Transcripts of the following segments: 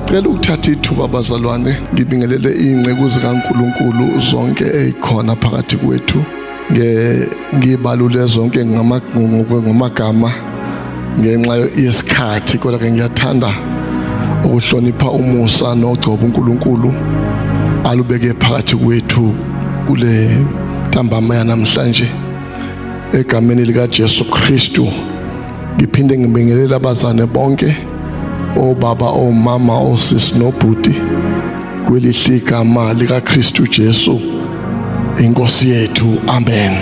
ngiyacela ukuthatha ithuba bazalwane. Ngibingelele iy'nceku zikankulunkulu zonke ey'khona phakathi kwethu. Ngibalule zonke ngama- ngokwe- ngomagama ngenxa yesikhathi kodwa-ke ngiyathanda ukuhlonipha umusa nogcoba unkulunkulu alubeke phakathi kwethu kule ntambama yanamhlanje egameni likajesu kristu. Ngiphinde ngibingelele abazane bonke obaba omama osisi nobhuti kwelihle igama likaKristu Jesu inkosi yethu. Amen.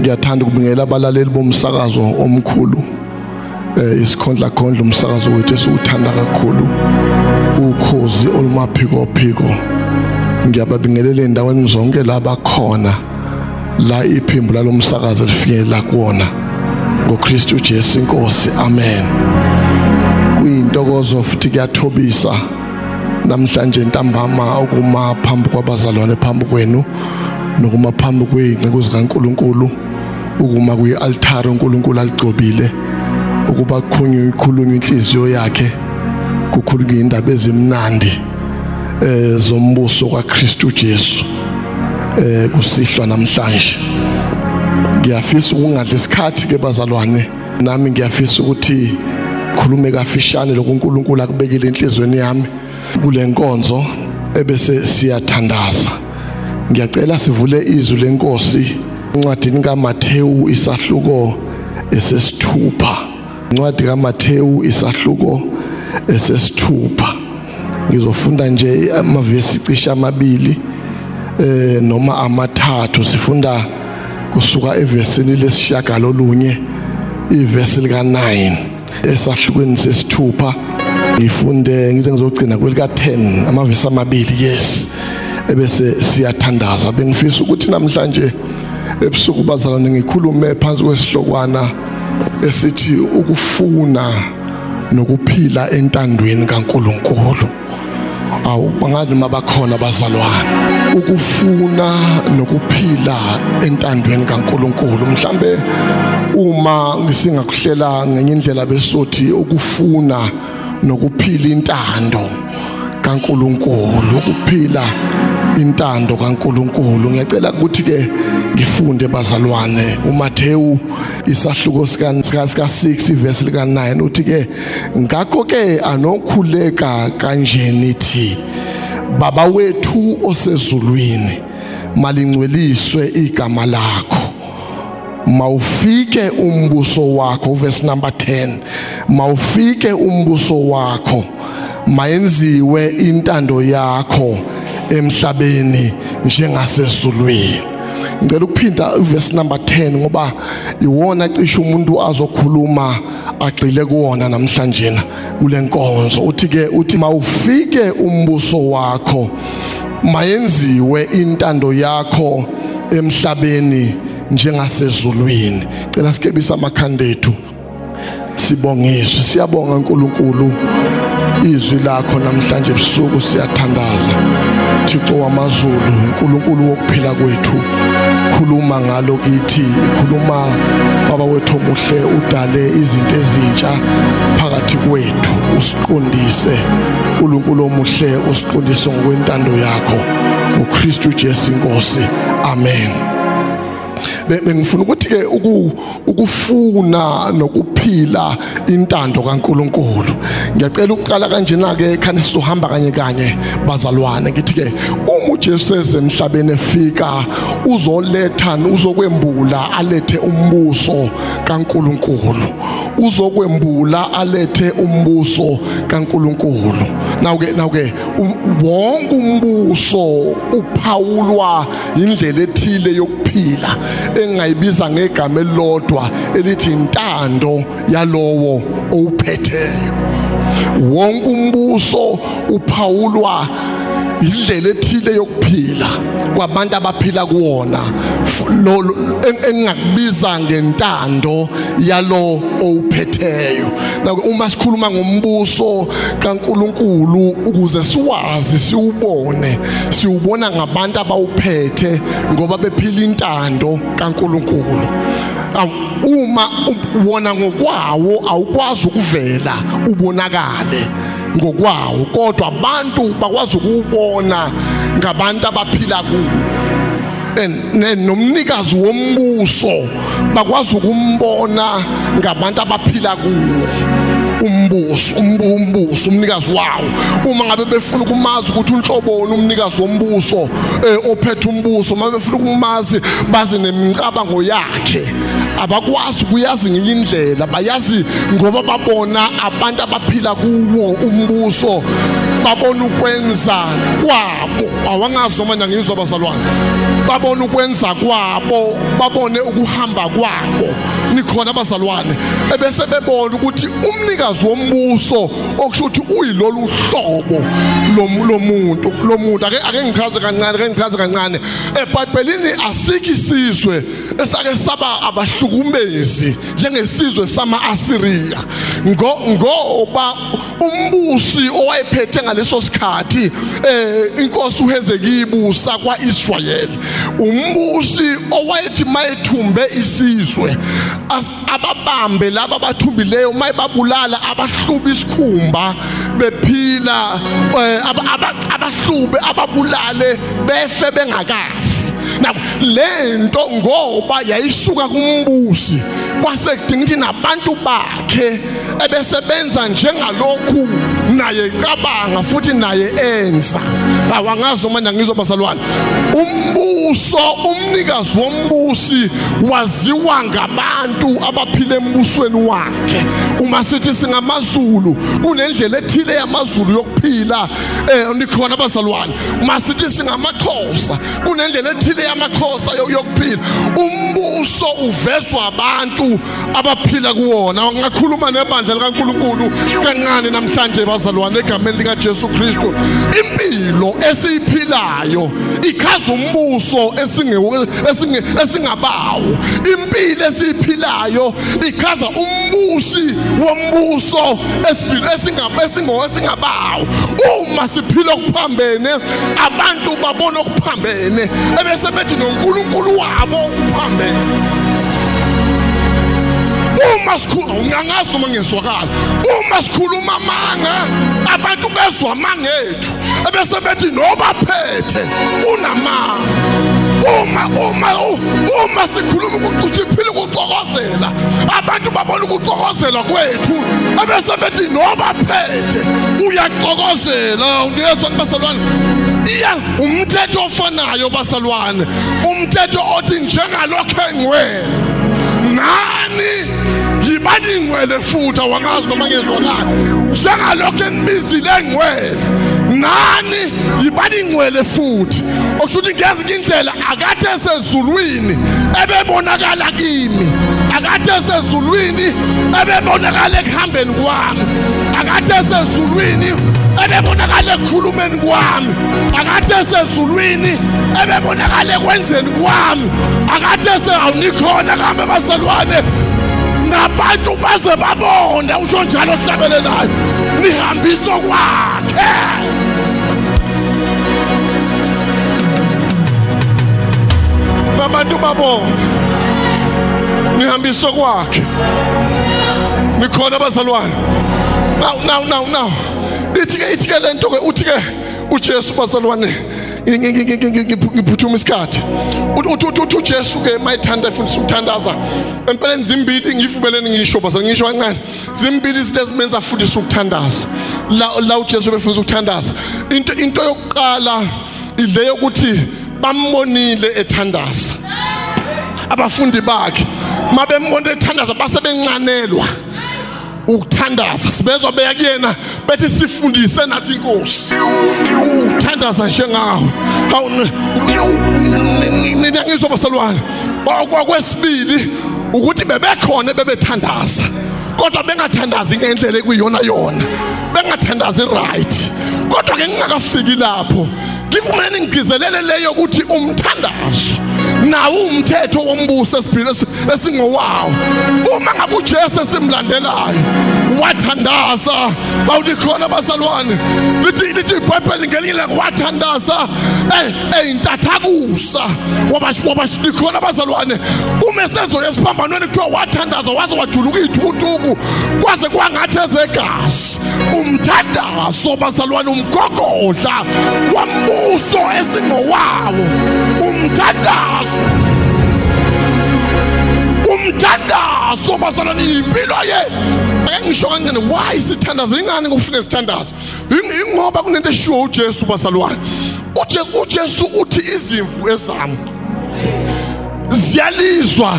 Ngiyathanda ukubingelela abalaleli bomsakazo omkhulu eh isikhondla khondla umsakazo wethu esiwuthanda kakhulu ukhozi olumaphiko phiko ngiyababingelela endaweni zonke labakhona la iphimbo lalomsakazo lifikela kuona ngoKristu Jesu inkosi. Amen. Kuyintokozo futhi kuyathobisa. Namhlanje ntambama ukuma phambi kwabazalwane phambi kwenu nokuma phambi kwey'nceku zikaNkuluNkulu ukuma kwi-altare uNkulunkulu aligcobile ukuba kukhulunywe ikhulunywe inhliziyo yakhe kukhulunywe indaba ezimnandi eh zombuso kaKristu Jesu eh kusihlwa namhlanje. Ngiyafisa ukungadla isikhathi ke bazalwane. Nami ngiyafisa ukuthi khulume kafishane lokhu uNkulunkulu akubekile enhlizweni yami kule nkonzo ebese siyathandaza. Ngiyacela sivule izwi lenkosi encwadini kaMathewu isahluko esesithupha. Incwadi kaMathewu isahluko esesithupha. Ngizofunda nje amavesi cisha amabili eh noma amathathu. Sifunda kusuka evesini lesishagalolunye ivesi lika 9 esahlukweni sesithupha ngifunde ngize ngizogcina kwelika 10 amavesi amabili yes. Ebese siyathandaza bengifisa ukuthi namhlanje ebusuku bazalwane ngikhulume phansi kwesihlokwana esithi ukufuna nokuphila entandweni kaNkuluNkulu. Awu bangazi mabakhona bazalwane. Ukufuna nokuphila entandweni kaNkuluNkulu. Mhlambe uma ngisingakuhlela ngenye indlela besothi ukufuna nokuphila intando kaNkuluNkulu ukuphila intando kaNkuluNkulu. Ngiyacela ukuthi ke ngifunde bazalwane. uMathewu isahluko sika sika 6 verse lika 9 uthi ke ngakho ke anokhuleka kanjeni thi baba wethu osezulwini malingcweliswe igama lakho. Mawufike umbuso wakho verse number 10 mawufike umbuso wakho mayenziwe intando yakho emhlabeni njengasezulwini. Ngicela ukuphinda uverse number 10 ngoba iwona cishe umuntu azokhuluma agxile kuwona namhlanje kule nkonzo. Uthi ke uthi mawufike umbuso wakho mayenziwe intando yakho emhlabeni njengasezulwini. Cela sikebisa amakhanda ethu sibongiswe siyabonga uNkulunkulu izwi lakho namhlanje ebusuku siyathandaza. Thixo wamazulu uNkulunkulu wokuphila kwethu. Khuluma ngalo kithi khuluma baba wethu omuhle udale izinto ezintsha phakathi kwethu usiqondise. uNkulunkulu omuhle usiqondise ngokwentando yakho. uKristu Jesu inkosi amen. Bengifuna ukuthi ke ukufuna nokuphila intando kaNkuluNkulu. Ngiyacela ukuqala kanjena ke khani sizohamba kanye kanye bazalwane. Ngithi ke uma uJesu ezemhlabeni efika uzoletha uzokwembula alethe umbuso kaNkuluNkulu. Uzokwembula alethe umbuso kaNkuluNkulu. Nawu ke nawu ke wonke umbuso uphawulwa indlela ethile yokuphila. Engayibiza ngegama elilodwa elithi intando yalowo owuphetheyo wonke umbuso uphawulwa indlela ethile yokuphila kwabantu abaphila kuwona. Lo engakubiza ngentando yalo owuphetheyo. Uma sikhuluma ngombuso kaNkuluNkulu ukuze siwazi siubone siubona ngabantu abawuphethe ngoba bephila intando kaNkuluNkulu. Uma wona ngokwawo awukwazi ukuvela ubonakale. Ngokwawo kodwa abantu bakwazi ukubona ngabantu abaphila kuwo. Nomnikazi wombuso bakwazi ukumbona ngabantu abaphila kuwo. Umbuso umbuso umnikazi wawo. Uma ngabe befuna ukumazi ukuthi unhloboni umnikazi wombuso eh, ophethe umbuso uma befuna ukumazi bazi nemicabango yakhe. Abakwazi ukuyazi ngenye indlela bayazi ngoba babona abantu abaphila kuwo umbuso. Babona ukwenza kwabo. Awangazi noma ngizwa bazalwane. Babona ukwenza kwabo babone ukuhamba kwabo. Nikhona abazalwane ebese bebona ukuthi umnikazi wombuso okusho ukuthi uyilolu hlobo lomuntu lomuntu. Ake ake ngichaze kancane ake ngichaze kancane. eBhayibhelini asikho isizwe esake saba abahlukumezi njengesizwe sama-Asiriya. Ngoba umbusi owayephethe ngaleso sikhathi eh inkosi uHezekiya kwaIsrayeli. Umbusi owayethi mayethumbe isizwe ababambe laba bathumbileyo mayibabulala abahluba isikhumba bephila eh, abahlube ababulale befe bengakafi. Na lento ngoba yayisuka kumbusi kwasekudinga ukuthi nabantu bakhe ebesebenza njengalokhu naye ecabanga futhi naye enza. Awangazi noma ngizobazalwane umbuso umnikazi wombusi waziwa ngabantu abaphila embusweni wakhe. Uma sithi singamazulu kunendlela ethile yamazulu yokuphila eh nikhona abazalwane. Uma sithi singamaxhosa kunendlela ethile yamaxhosa yokuphila. Umbuso uvezwa abantu abaphila kuwona. Ngakhuluma nebandla likaNkuluNkulu kancane namhlanje bazalwane egameni lika Jesu Kristu. Impilo esiyiphilayo ikhaza umbuso esingabawo. Impilo esiyiphilayo ikhaza umbusi wombuso esiphila esingaba esingabawo. Uma siphila okuphambene abantu babona okuphambene ebese bethi noNkulunkulu wabo ukuphambene. Uma sikhuluma ungangazi noma ngizwakala uma sikhuluma amanga abantu bezwa amangethu ebese bethi nobaphethe. Uma sikhuluma ukuthi phila ukuxokozela abantu babona ukuxokozela kwethu ebese bethi nobaphethe uyaxokozela uniyezwa basalwane iya umthetho ofanayo basalwane umthetho othi njengalokho engcwele nani? Yibani ingcwele futhi? Awangazi noma ngezwakala njengalokho enibizile engcwele nani yibani ingcwele futhi? Okusho ukuthi ngezinye indlela akade esezulwini ebebonakala kimi. Akade esezulwini ebebonakala ekuhambeni kwami. Akade esezulwini ebebonakala ekukhulumeni kwami. Akade esezulwini ebebonakala ekwenzeni kwami. Akade sewunikhona kambe basalwane nabantu baze babone usho njalo hlabelelayo nihambisa kwakhe. Abantu babone nihambisa kwakhe. Nikhona abazalwane. Now now now now. Ithi ke ithi ke lento ke uthi ke uJesu bazalwane ngiphuthuma isikhathi. Uthi uJesu ke mayithanda efundisa ukuthandaza empeleni zimbili ngivubeleni ngisho basa ngisho kancane. Zimbili izinto ezimenza afundisa ukuthandaza. La la uJesu befundisa ukuthandaza. Into into yokuqala ile yokuthi bambonile ethandaza. Abafundi bakhe mabembona ethandaza base bencanelwa ukuthandaza sibezwa beya kuyena bethi sifundise nathi inkosi. Ukuthandaza njengawe hawu nina ngizwa basalwane okwesibili ukuthi bebekhona bebethandaza kodwa bengathandazi ngendlela ekuyiyona yona. Bengathandazi right kodwa ke ngingakafiki lapho. Ngivumele ngigcizelele leyo ukuthi umthandazo. Nawo umthetho wombuso esiphile esingowawo uma ngabe uJesu esimlandelayo wathandaza. Bawulikhona basalwane lithi lithi ibhayibheli ngelinye ilanga wathandaza. Eh eyintathakusa waba waba likhona abazalwane. Uma esezoya esiphambanweni kuthiwa wathandaza waze wajuluka iy'thukutuku kwaze kwangathi ezegazi. Umthandazo bazalwane umgogodla wambuso esingowawo. Umthandazo. Umthandazo bazalwane impilo ye. Ake ngisho kancane why sithandaza ingani ngokufuna sithandaza ingoba kunento eshiwo uJesu bazalwane uJesu uthi izimvu ezami ziyalizwa.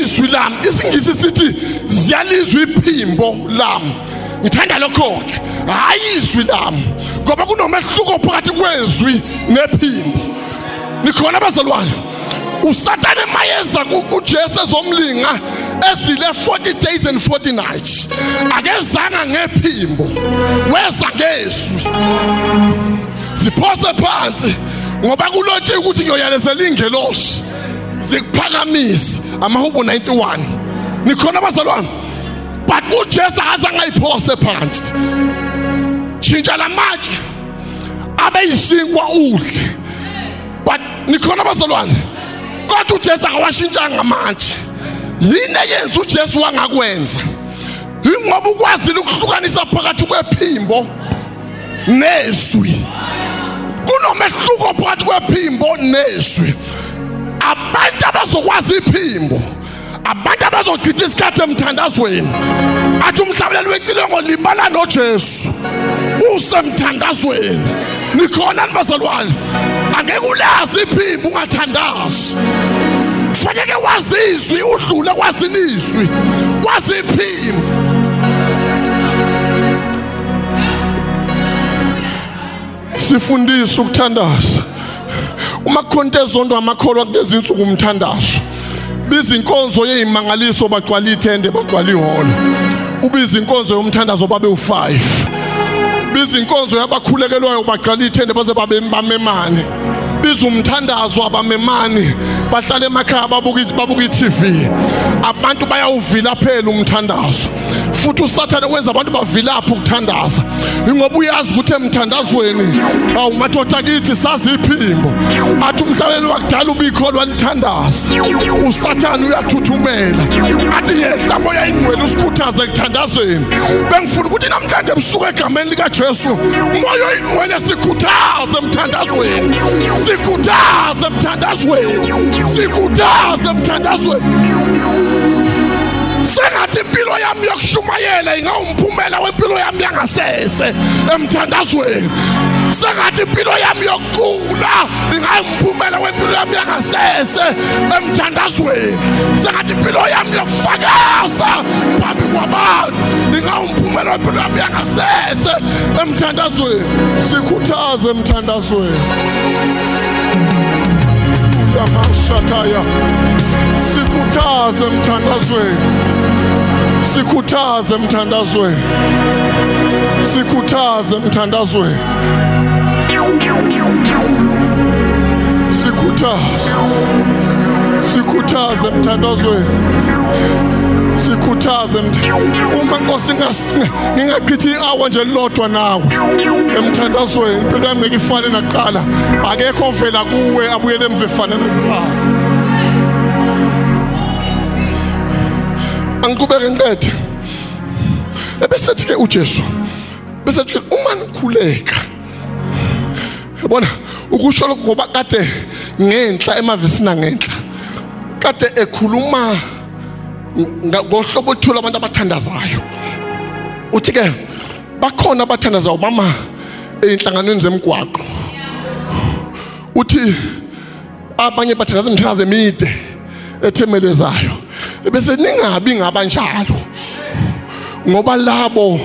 Izwi lami isingisi sithi ziyalizwa iphimbo lami. Ngithanda lokho ke hayi izwi lami ngoba kunomehluko phakathi kwezwi nephimbo. Nikhona abazalwane usathane mayeza kuJesu ezomlinga. Ezile 40 days and 40 nights. Akezanga ngephimbo weza ngezwi siphose phansi ngoba kulotshe ukuthi ngiyoyalezela ingelosi. Zikuphakamise amahubo 91 nikhona abazalwane? But uJesu akazange ayiphose phansi. Tshintsha lamatshe abe yisinkwa udle. But nikhona abazalwane? Kodwa uJesu akawashintshanga manje yini eyenza uJesu wangakwenza? Ingoba ukwazile ukuhlukanisa phakathi kwephimbo nezwi. Kunomehluko phakathi kwephimbo nezwi. Abantu abazokwazi iphimbo abantu abazochitha isikhathi emthandazweni athi umhlabeleli wecilongo libala noJesu usemthandazweni. Nikhona nibazalwane. Angeke ulazi iphimbo ungathandazi. Kufanele wazi izwi udlule kwazi izwi wazi iphimbo sifundisa ukuthandaza. Uma kukhonto ezondo amakholwa kulezi insuku umthandazo biza inkonzo yezimangaliso bagcwala ithende bagcwala ihholo ubiza inkonzo yomthandazo babe u5 biza inkonzo yabakhulekelwayo bagcwala ithende baze babe bamemane. Biza umthandazo abamemani bahlala emakhaya babuka babuka iTV. Abantu bayawuvila phela umthandazo. Futhi usathane wenza abantu bavilapha ukuthandaza. Ingoba uyazi ukuthi emthandazweni awu madoda kithi sazi iphimbo. Athi umhlaleli wakudala ubikholwa lithandaza usathane uyathuthumela. Athi yehla moya ingcwele usikhuthaze ekuthandazweni. Bengifuna ukuthi namhlanje ebusuku egameni likaJesu moya ingcwele sikhuthaze emthandazweni. Sikhuthaze emthandazweni. Sikhuthaze emthandazweni. Sengathi impilo yami yokushumayela ingawumphumela wempilo yami yangasese emthandazweni. Sengathi impilo yami yokucula ingayumphumela wempilo yami yangasese emthandazweni. Sengathi impilo yami yokufakaza phambi kwabantu ingawumphumela wempilo yami yangasese emthandazweni. Sikhuthaze emthandazweni. Yamashataya sikhuthaze emthandazweni. Sikhuthaze emthandazweni sikhuthaze emthandazweni sikhuthaze. Sikhuthaze emthandazweni sikhuthaze uma inkosi ngingachithi i-hour nje lodwa nawe. Emthandazweni impilo yami ngeke ifane nakuqala akekho ovela kuwe abuyele emva efane nakuqala angiqhubeke ngiqede ebesethi ke uJesu bese ke uma nikhuleka yabona ukusho lokho ngoba kade ngenhla emavesini angenhla kade ekhuluma ngohlobo oluthula abantu abathandazayo. Uthi ke bakhona abathandazayo mama einhlanganweni zemgwaqo. Uthi abanye bathandaza imthandazo emide ethemelezayo bese ningabi ngabanjalo ngoba labo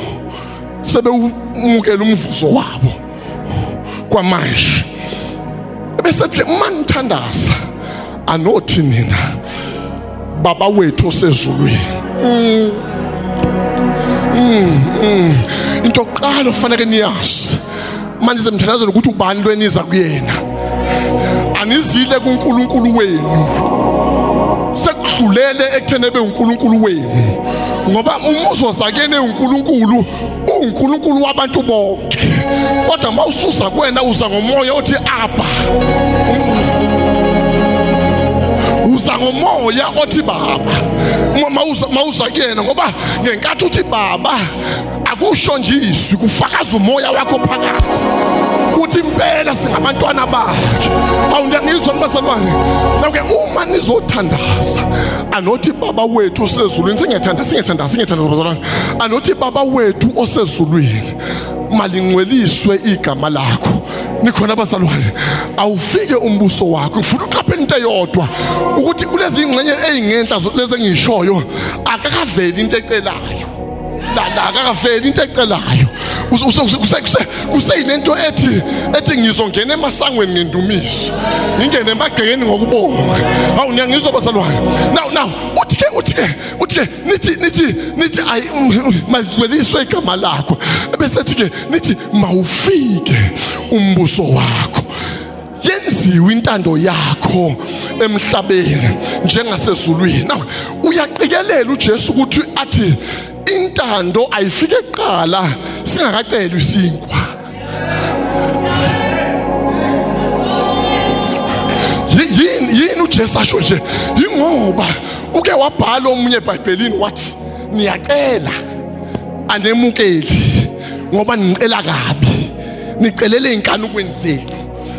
sebewumukela umvuzo wabo kwamanje. Bese kuthi manithandaza anothi nina baba wethu osezulwini. Into oqala ofanele niyazi manje semthandazweni ukuthi ubani lweniza kuyena? Anizile kuNkulunkulu wenu. Udlulele ekuthene beuNkulunkulu wenu. Ngoba umuzo zakene uNkulunkulu uNkulunkulu wabantu bonke. Kodwa mawususa kuwena uza ngomoya othi apha uza ngomoya othi baba. Mawuza mawuza kuyena ngoba ngenkathi uthi baba akusho nje izwi kufakaza umoya wakho phakathi. Uthi impela singabantwana bakhe. Awundiyangizwa nibazalwane nakuke uma nizothandaza anothi baba wethu osezulwini singethanda singethanda singethanda bazalwane anothi baba wethu osezulwini malingcweliswe igama lakho. Nikhona abazalwane awufike umbuso wakho ngifuna uqaphela into eyodwa. Ukuthi kulezi ingxenye ey'ngenhla lezi engishoyo akakaveli into ecelayo. La la akakaveli into ecelayo. Kuseyinento ethi ethi ngizongena emasangweni ngendumiso ngingene emagcekeni ngokubonga. Hawu niyangizwa bazalwane now now uthi ke uthi ke uthi ke nithi nithi nithi ayi maliweliswe igama lakho. Bese ethi ke nithi mawufike umbuso wakho. Yenziwe intando yakho emhlabeni njengasezulwini. Now uyaqikelela uJesu ukuthi athi intando ayifike eqala singakacelwa isinkwa yini yini uJesu asho nje? Ingoba uke wabhala omunye eBhayibhelini wathi niyacela anemukeli ngoba nicela kabi. Nicelele inkanukweni zenu.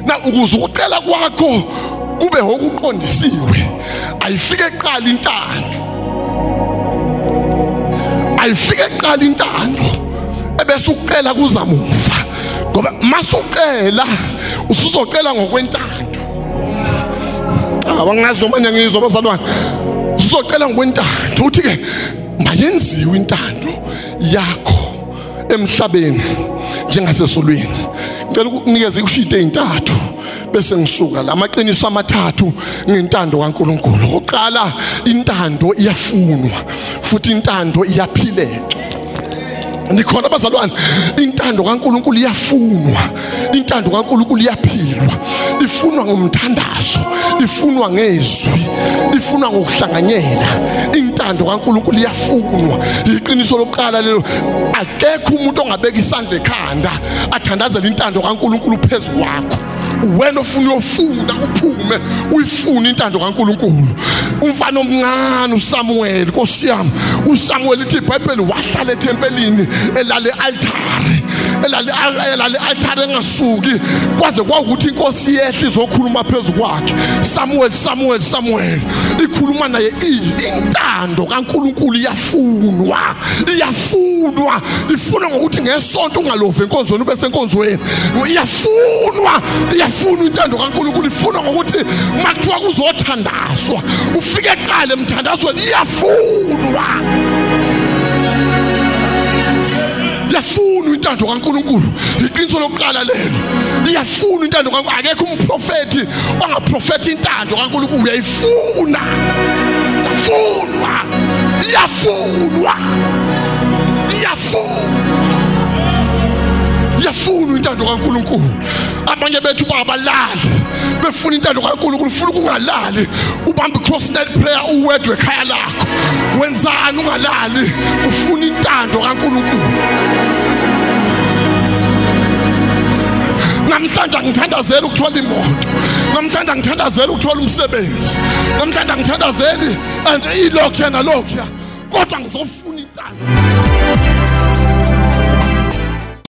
Na ukuze ukucela kwakho kube okuqondisiwe ayifike eqala intando. Ayifike eqala intando. Ebese ucela kuzamuva. Ngoba masucela usuzocela ngokwentando. Awangazi noma ngiyangizwa bazalwane. Usuzocela ngokwentando. Uthi ke mayenziwe intando yakho emhlabeni njengasesolweni. Ngicela ukukunikeza ikushite ezintathu bese ngisuka la maqiniso amathathu ngentando kaNkuluNkulu. Oqala intando iyafunwa futhi intando iyaphileka. Nikhona abazalwane. Intando kaNkuluNkulu iyafunwa. Intando kaNkuluNkulu iyaphilwa. Ifunwa ngomthandazo ifunwa ngezwi ifunwa ngokuhlanganyela. Intando kaNkuluNkulu iyafunwa. Iqiniso lokuqala lelo akekho umuntu ongabeka isandla ekhanda athandazela intando kaNkuluNkulu phezulu kwakho. Wena ofuna uyofunda uphume uyifuna intando kaNkuluNkulu. Umfana omncane uSamuel Nkosi yami. uSamuel ithi iBhayibheli wahlala ethempelini elale altare altare engasuki. Kwaze kwawukuthi inkosi yehle izokhuluma phezulu kwakhe. Samuel Samuel Samuel ikhuluma naye intando kaNkuluNkulu iyafunwa iyafunwa. Ifunwa ngokuthi ngesonto ungalovi enkonzweni ube senkonzweni. Iyafunwa iyafuna intando kaNkuluNkulu. Ifuna ngokuthi makuthiwa kuzothandazwa ufike eqale emthandazweni iyafunwa. Iyafuna intando kaNkuluNkulu. Iqiniso lokuqala lelo iyafuna intando kaNkuluNkulu. Akekho umprofeti ongaprofeti intando kaNkuluNkulu. Uyayifuna. Iyafunwa iyafunwa iyafuna iyafuna intando kaNkuluNkulu. Abanye bethu babalali. Befuna intando kaNkuluNkulu ufuna ukungalali. Ubamba cross night prayer uwedwe ekhaya lakho. Wenzani ungalali? Ufuna intando kaNkuluNkulu. Namhlanje ngithandazela ukuthola imoto. Namhlanje ngithandazela ukuthola umsebenzi. Namhlanje ngithandazeli and ilokhu yana lokhu kodwa ngizofuna intando.